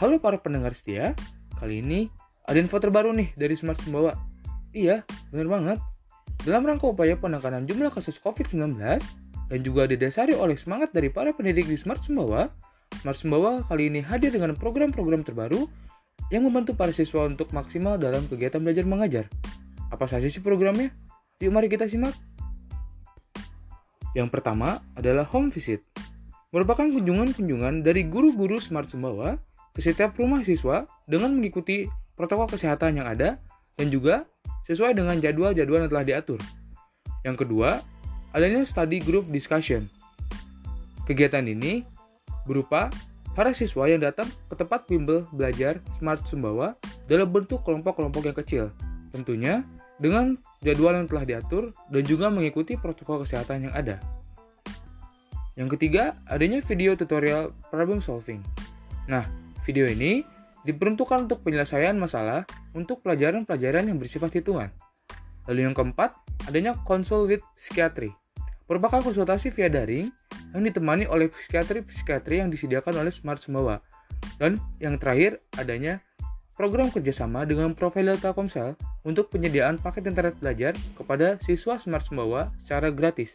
Halo para pendengar setia, kali ini ada info terbaru nih dari Smart Sumbawa. Iya, bener banget. Dalam rangka upaya penekanan jumlah kasus COVID-19 dan juga didasari oleh semangat dari para pendidik di Smart Sumbawa, Smart Sumbawa kali ini hadir dengan program-program terbaru yang membantu para siswa untuk maksimal dalam kegiatan belajar mengajar. Apa saja sih programnya? Yuk mari kita simak. Yang pertama adalah home visit. Merupakan kunjungan-kunjungan dari guru-guru Smart Sumbawa ke setiap rumah siswa dengan mengikuti protokol kesehatan yang ada dan juga sesuai dengan jadwal-jadwal yang telah diatur. Yang kedua, adanya study group discussion. Kegiatan ini berupa para siswa yang datang ke tempat bimbel belajar Smart Sumbawa dalam bentuk kelompok-kelompok yang kecil. Tentunya dengan jadwal yang telah diatur dan juga mengikuti protokol kesehatan yang ada. Yang ketiga, adanya video tutorial problem solving. Nah, Video ini diperuntukkan untuk penyelesaian masalah untuk pelajaran-pelajaran yang bersifat hitungan. Lalu yang keempat, adanya konsul with psikiatri. Merupakan konsultasi via daring yang ditemani oleh psikiatri-psikiatri yang disediakan oleh Smart Sumbawa. Dan yang terakhir, adanya program kerjasama dengan profil Telkomsel untuk penyediaan paket internet belajar kepada siswa Smart Sumbawa secara gratis.